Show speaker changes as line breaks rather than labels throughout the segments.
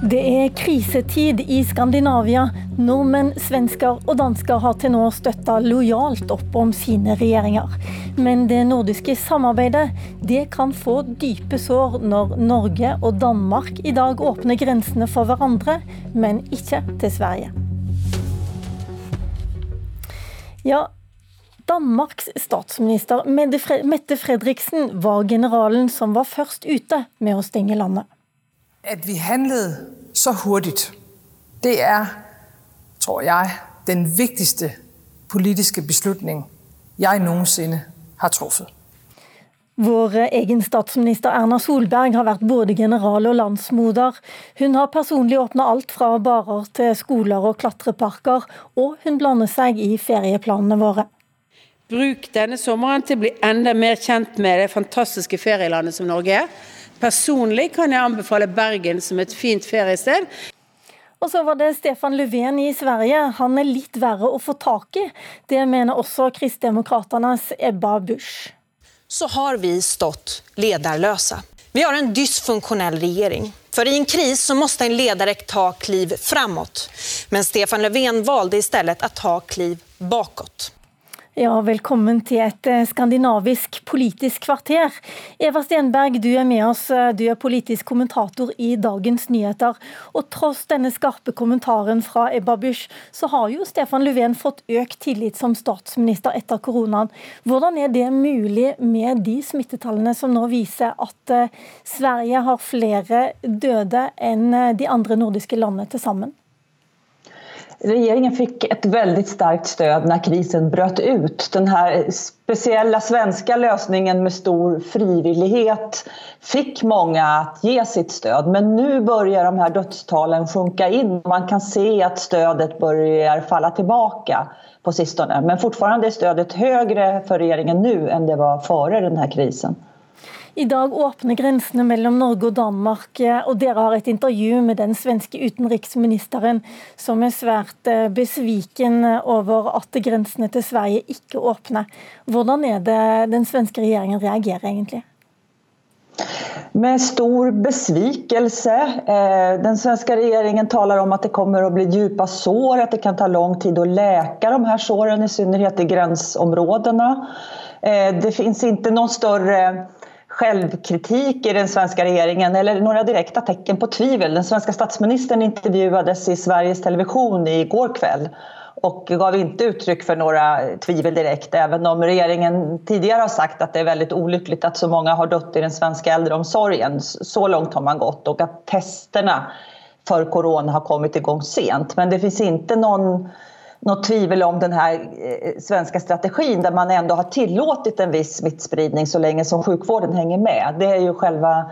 Det er krisetid i Skandinavia. Nordmenn, svensker og dansker har til nå støtta lojalt opp om sine regjeringer. Men det nordiske samarbeidet det kan få dype sår når Norge og Danmark i dag åpner grensene for hverandre, men ikke til Sverige. Ja, Danmarks statsminister Mette Fredriksen var generalen som var først ute med å stenge landet.
At vi handlede så hurtigt, det er, tror jeg, den vigtigste politiske beslutning jeg noensinne har truffet.
Vår egen statsminister Erna Solberg har vært både general og landsmoder. Hun har personlig åpna alt fra barer til skoler og klatreparker, og hun blander seg i ferieplanene våre.
Bruk denne sommeren til å bli enda mer kjent med det fantastiske ferielandet som Norge er. Personlig kan jeg anbefale Bergen som et fint feriested.
Og så var det Stefan Löfven i Sverige. Han er litt verre å få tak i. Det mener også Kristdemokraternas Ebba Busch.
Så har vi stått lederløse. Vi har en dysfunksjonell regjering. For i en kris så måste en ledare ta kliv framåt. Men Stefan Löfven valde i stedet å ta kliv bakåt.
Ja, velkommen til et eh, skandinavisk politisk kvarter. Eva Stenberg, du er med oss. Eh, du er politisk kommentator i Dagens Nyheter. Og tross denne skarpe kommentaren fra Ebba Busch, så har jo Stefan Löfven fått økt tillit som statsminister etter koronaen. Hvordan er det mulig med de smittetallene som nå viser at eh, Sverige har flere døde enn de andre nordiske landene til sammen?
Regeringen fikk et veldig sterkt støtte når krisen brøt ut. Den spesielle svenske løsningen med stor frivillighet fikk mange å ge sitt støtte, Men nå begynner de her dödstalen synke inn. Man kan se at stödet börjar falle tilbake på sistone. Men fortfarande er stödet høyere for regjeringen nå enn det var før denne krisen.
I dag åpner grensene mellom Norge og Danmark, eh, og dere har et intervju med den svenske utenriksministeren, som er svært eh, besviken over at grensene til Sverige ikke åpner. Hvordan er det den svenske regjeringen reagerer egentlig?
Med stor besvikelse. Eh, den svenske regjeringen taler om at det kommer å bli dype sår, at det kan ta lang tid å leke de her sårene, i synnerhet i grenseområdene. Det finnes ikke noen større självkritik i den svenska regeringen eller några direkta tecken på tvivel. Den svenska statsministern intervjuades i Sveriges Television i går kväll och gav inte uttryck för några tvivel direkt, även om regeringen tidigare har sagt att det är väldigt olyckligt att så många har dött i den svenska äldreomsorgen. Så långt har man gått och att testerna för corona har kommit igång sent. Men det finns inte någon något tvivel om den här eh, svenska strategin där man ändå har tillåtit en viss smittspridning så länge som sjukvården hänger med. Det är ju själva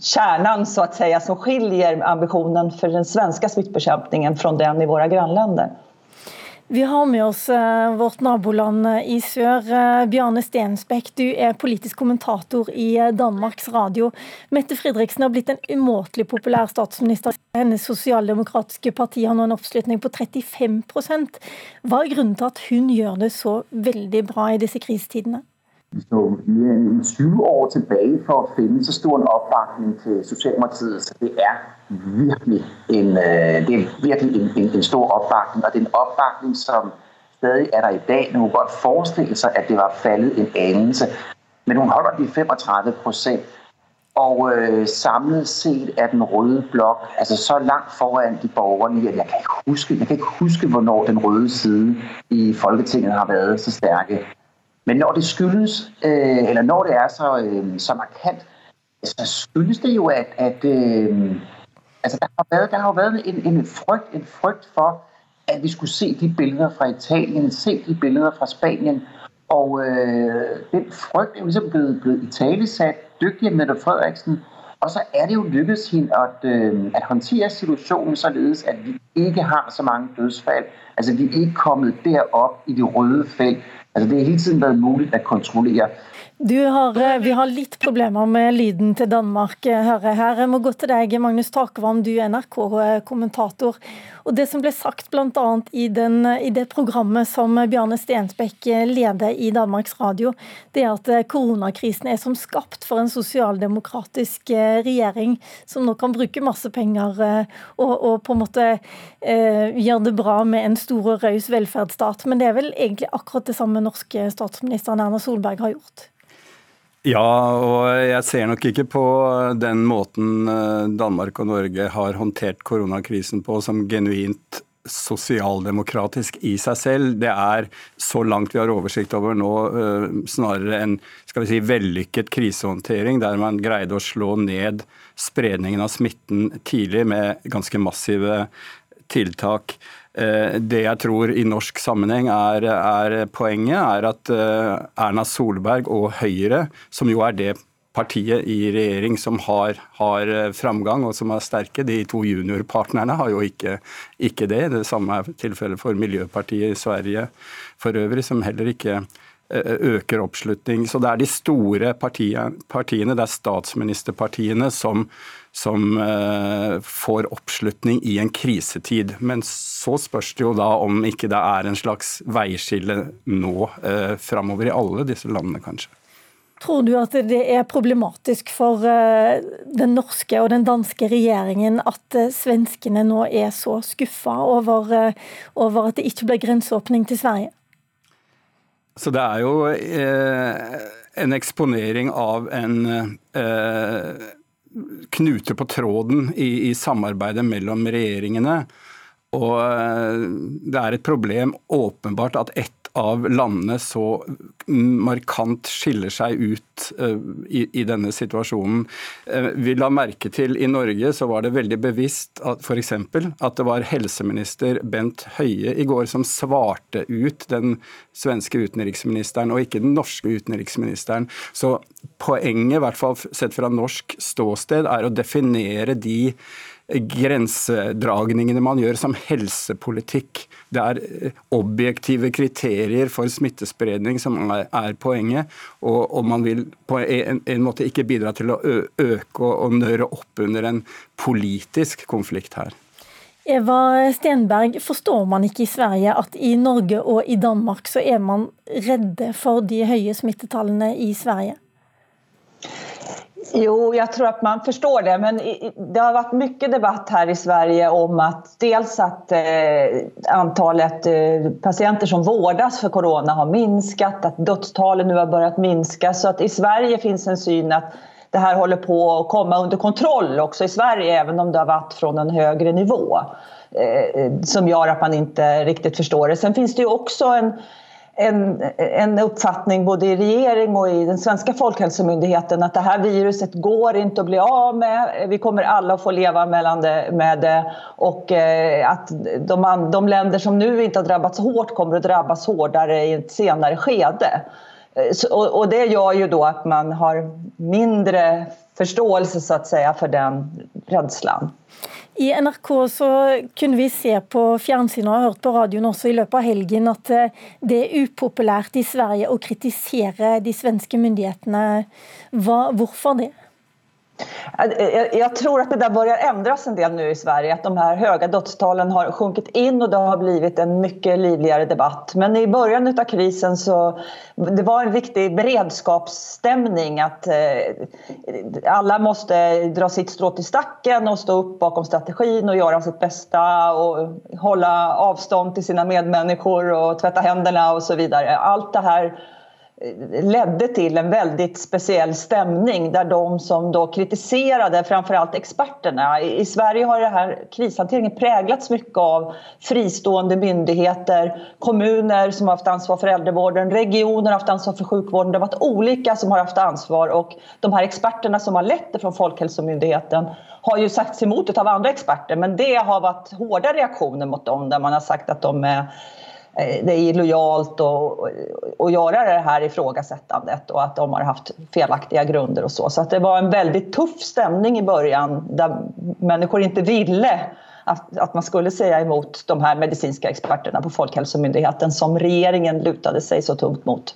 kärnan så att säga som skiljer ambitionen för den svenska smittbekämpningen från den i våra grannländer.
Vi har med oss eh, vårt naboland i sør. Eh, Bjarne Stensbekk, du er politisk kommentator i eh, Danmarks Radio. Mette Fridriksen har blitt en umåtelig populær statsminister. Hennes sosialdemokratiske parti har nå en oppslutning på 35 Hva er grunnen til at hun gjør det så veldig bra i disse krisetidene?
Stå mere end 20 år tilbage for at finde så stor en opbakning til Socialdemokratiet, så det er virkelig en, øh, det er virkelig en, en, en stor opbakning, og det er en opbakning, som stadig er der i dag. Man kunne godt forestille sig, at det var faldet en anelse, men hun holder de 35 procent, og øh, samlet set er den røde blok altså så langt foran de borgerlige, at jeg kan ikke huske, jeg kan ikke huske, hvornår den røde side i Folketinget har været så stærke. Men når det skyldes, øh, eller når det er så, øh, så markant, så skyldes det jo, at, at øh, altså der, har været, der har været en, en, frygt, en frygt for, at vi skulle se de billeder fra Italien, se de billeder fra Spanien, og øh, den frygt er jo ligesom blevet, blevet italesat. tale sat, dygtig af Mette Frederiksen, og så er det jo lykkedes hende at, øh, at håndtere situasjonen således, at vi ikke har så mange dødsfall. Altså vi er ikke kommet derop i det røde felt, Altså, det har hele tiden vært mulig å kontrollere.
Har, eh, vi har litt problemer med lyden til Danmark, eh, hører jeg her. Jeg må gå til deg, Magnus Takvam, du er NRK-kommentator. Og Det som ble sagt bl.a. I, i det programmet som Bjarne Stensbekk leder i Danmarks Radio, det er at eh, koronakrisen er som skapt for en sosialdemokratisk regjering som nå kan bruke masse penger og, og på en måte eh, gjøre det bra med en stor og raus velferdsstat. Men det er vel egentlig akkurat det samme norske statsministeren Erna Solberg har gjort?
Ja, og jeg ser nok ikke på den måten eh, Danmark og Norge har håndtert koronakrisen på som genuint sosialdemokratisk i seg selv. Det er, så langt vi har oversikt over nå, eh, snarere en skal vi si, vellykket krisehåndtering, der man greide å slå ned spredningen av smitten tidlig med ganske massive tiltak. Eh, det jeg tror i norsk sammenheng er, er poenget, er at eh, Erna Solberg og Høyre, som jo er det partiet i regjering som har, har, eh, framgang og som er sterke. De to juniorpartnerne har jo ikke, ikke det. Det samme er tilfellet for Miljøpartiet i Sverige for øvrig, som heller ikke øker oppslutning. Så det er de store partiene, det er statsministerpartiene, som, som uh, får oppslutning i en krisetid. Men så spørs det jo da om ikke det er en slags veiskille nå uh, framover i alle disse landene, kanskje.
Tror du at det er problematisk for uh, den norske og den danske regjeringen at svenskene nå er så skuffa over, over, at det ikke ble grenseåpning til Sverige?
Så det er jo en eksponering av en knute på tråden i, i samarbeidet mellom regjeringene. Og eh, det er et problem åpenbart at ett av landene så markant skiller seg ut eh, i, i denne situasjonen. Eh, vi la merke til i Norge så var det veldig bevisst at f.eks. at det var helseminister Bent Høie i går som svarte ut den svenske utenriksministeren og ikke den norske utenriksministeren. Så poenget, i hvert fall sett fra norsk ståsted, er å definere de grensedragningene man gjør som helsepolitikk. Det er eh, objektive kriterier for smittespredning som er, poenget. Og, og, man vil på en, en, måte ikke bidra til å øke og, og nøre opp under en politisk konflikt her.
Eva Stenberg, forstår man ikke i Sverige at i Norge og i Danmark så er man redde for de høye smittetallene i Sverige?
Jo, jag tror att man förstår det. Men det har varit mycket debatt här i Sverige om att dels att eh, antalet eh, patienter som vårdas för corona har minskat, att dödstalen nu har börjat minska. Så att i Sverige finns en syn att det här håller på att komma under kontroll också i Sverige, även om det har varit från en högre nivå. Eh, som gör att man inte riktigt förstår det. Sen finns det ju också en en, en oppfatning både i regjering og i den svenske folkehelsemyndigheten at det her viruset går ikke å bli av med. Vi kommer alle å få leve med det Og at att de, de länder som nå ikke har drabbats hardt, kommer å drabbas hardere i et senere skede. Eh, och det gör ju då att man har mindre förståelse så att säga för den rädslan.
I NRK så kunne vi se på fjernsynet og hørt på radioen også i løpet av helgen at eh, det er upopulært i Sverige å kritisere de svenske myndighetene. Hva, hvorfor det?
Jag tror att det där börjar ändras en del nu i Sverige. Att de här höga dödstalen har sjunkit in och det har blivit en mycket livligare debatt. Men i början av krisen så det var en viktig beredskapsstämning att eh, alla måste dra sitt strå till stacken och stå upp bakom strategin och göra sitt bästa och hålla avstånd till sina medmänniskor och tvätta händerna och så vidare. Allt det här ledde till en väldigt speciell stämning där de som då kritiserade framförallt experterna. I Sverige har det här krishanteringen präglats mycket av fristående myndigheter, kommuner som har haft ansvar för äldrevården, regioner har haft ansvar för sjukvården. Det har varit olika som har haft ansvar och de här experterna som har lett det från Folkhälsomyndigheten har ju sagts emot av andra experter men det har varit hårda reaktioner mot dem där man har sagt att de Eh, det är illojalt att göra det här ifrågasättandet och att de har haft felaktiga grunder och så. Så det var en väldigt tuff stämning i början där människor inte ville att, att man skulle säga emot de här medicinska experterna på Folkhälsomyndigheten som regeringen lutade sig så tungt mot.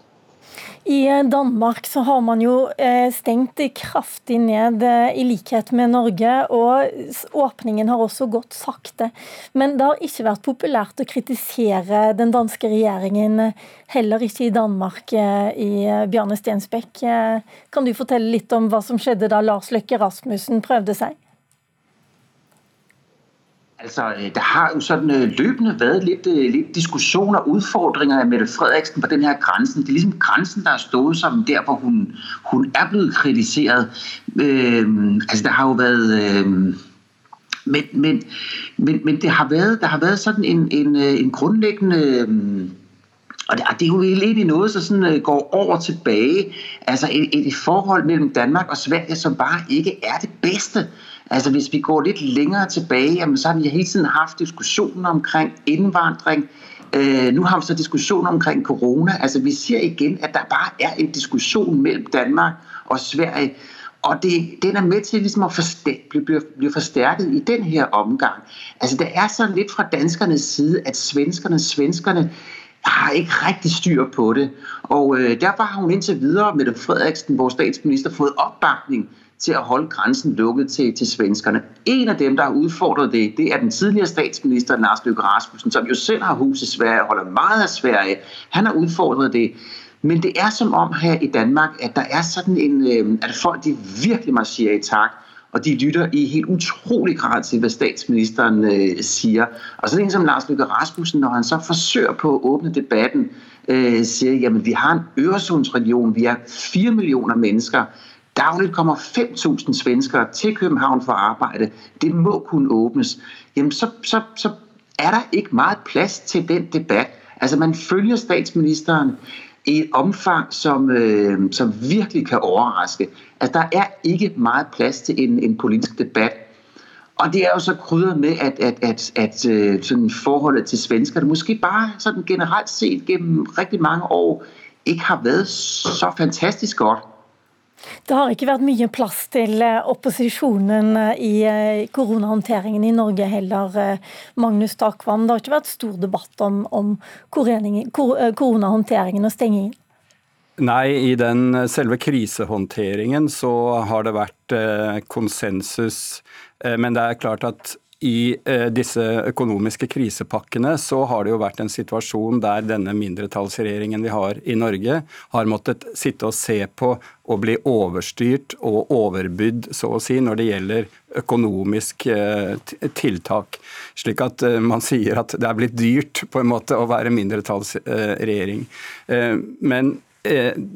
I Danmark så har man jo eh, stengt kraftig ned, eh, i likhet med Norge. Og åpningen har også gått sakte. Men det har ikke vært populært å kritisere den danske regjeringen, heller ikke i Danmark, eh, i Bjarne Stensbekk. Kan du fortelle litt om hva som skjedde da Lars Løkke Rasmussen prøvde seg?
Altså, øh, der har jo sådan øh, løbende været lidt, øh, lidt diskussioner og udfordringer af Mette Frederiksen på den her grænsen. Det er ligesom grænsen, der har stået som der, hvor hun, hun er blevet kritiseret. Øh, altså, der har jo været... Øh, men, men, men, men det har været, der har været sådan en, en, en grundlæggende... Og det, og det er jo egentlig noget, der sådan går over tilbage. Altså et, et forhold mellem Danmark og Sverige, som bare ikke er det bedste. Altså hvis vi går litt længere tilbage, jamen, så har vi hele tiden haft diskussioner omkring innvandring. Øh, nu har vi så diskussioner omkring corona. Altså vi ser igen, at der bare er en diskussion mellom Danmark og Sverige. Og det, den er med til liksom at forstærke, blive, blive forstærket i den her omgang. Altså det er sådan lidt fra danskernes side, at svenskerne, svenskerne har ikke rigtig styr på det. Og øh, derfor har hun indtil videre, med Frederiksen, vores statsminister, fået opbakning til at holde grænsen lukket til, til svenskerne. En af dem, der har udfordret det, det er den tidligere statsminister Lars Løkke Rasmussen, som jo selv har hus i Sverige og holder meget af Sverige. Han har udfordret det. Men det er som om her i Danmark, at der er sådan en, at folk de virkelig marcherer i takt, og de lytter i helt utrolig grad til, hvad statsministeren øh, siger. Og det en som Lars Løkke Rasmussen, når han så forsøger på at åbne debatten, øh, siger, jamen vi har en Øresundsregion, vi er 4 millioner mennesker, Dagligt kommer 5.000 svenskere til København for at arbejde. Det må kunne åbnes. Jamen, så, så, så er der ikke meget plads til den debat. Altså, man følger statsministeren i et omfang, som, øh, som virkelig kan overraske. Altså, der er ikke meget plads til en, en politisk debat. Og det er jo så krydret med, at, at, at, at øh, sådan forholdet til svenskerne måske bare sådan generelt set gennem rigtig mange år ikke har været så fantastisk godt.
Det har ikke vært mye plass til eh, opposisjonen eh, i eh, koronahåndteringen i Norge heller, Magnus Takvam. Det har ikke vært stor debatt om, om koronahåndteringen og stengingen?
Nei, i den selve krisehåndteringen så har det vært konsensus. Men det er klart at i eh, disse økonomiske krisepakkene så har det jo vært en situasjon der denne mindretallsregjeringen vi har i Norge, har måttet sitte og se på og bli overstyrt og overbydd, så å si, når det gjelder økonomisk eh, tiltak. Slik at eh, man sier at det er blitt dyrt på en måte å være mindretallsregjering. Men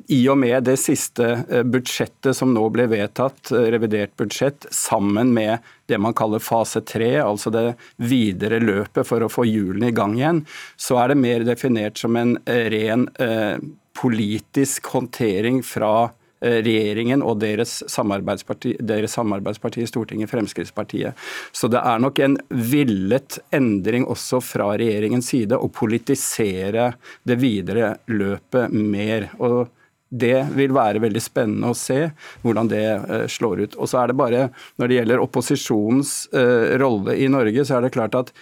i og med det siste eh, budsjettet som nå ble vedtatt, eh, revidert budsjett, sammen med det man kaller fase tre, altså det videre løpet for å få hjulene i gang igjen, så er det mer definert som en ren politisk håndtering fra Eh, regjeringen og deres samarbeidsparti, deres samarbeidsparti i Stortinget, Fremskrittspartiet. Så det er nok en villet endring også fra regjeringens side å politisere det videre løpet mer. og det vil være veldig spennende å se hvordan det eh, slår ut. Og så er det bare, Når det gjelder opposisjonens eh, rolle i Norge, så er det klart at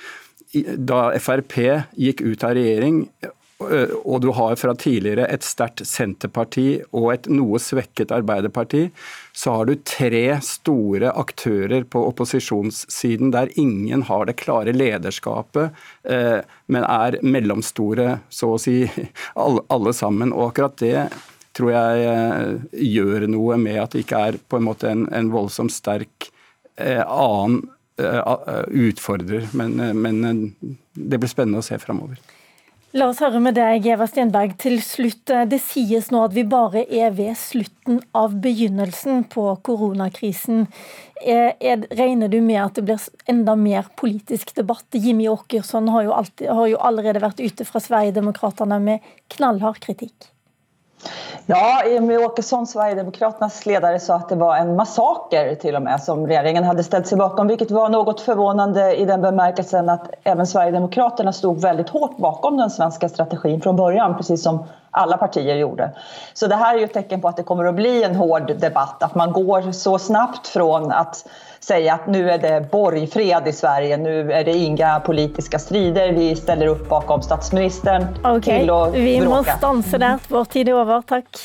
da Frp gikk ut av regjering og du har fra tidligere et sterkt Senterparti og et noe svekket Arbeiderparti, så har du tre store aktører på opposisjonssiden der ingen har det klare lederskapet, eh, men er mellomstore, så å si, alle sammen. Og akkurat det tror jeg eh, gjør noe med at det ikke er på en måte en, en voldsomt sterk annen utfordrer. Men, men det blir spennende å se framover.
La oss høre med deg, Eva Stenberg. Til slutt, eh, Det sies nå at vi bare er ved slutten av begynnelsen på koronakrisen. Er, er, regner du med at det blir enda mer politisk debatt? Jimmy Åkesson har har jo allerede vært ute fra Sverigedemokraterna med knallhard kritikk.
Ja, Jimmie Åkesson, Sverigedemokraternas ledare, sa att det var en massaker till och med som regeringen hade ställt sig bakom, vilket var något förvånande i den bemärkelsen att även Sverigedemokraterna stod väldigt hårt bakom den svenska strategin från början, precis som alla partier gjorde. Så det här är ju ett tecken på att det kommer att bli en hård debatt, att man går så snabbt från att säga att nu är det borgfred i Sverige, nu är det inga politiska strider, vi ställer upp bakom statsministern
okay.
till att
Vi
bråka.
må stanse der, vår tid er over. Takk.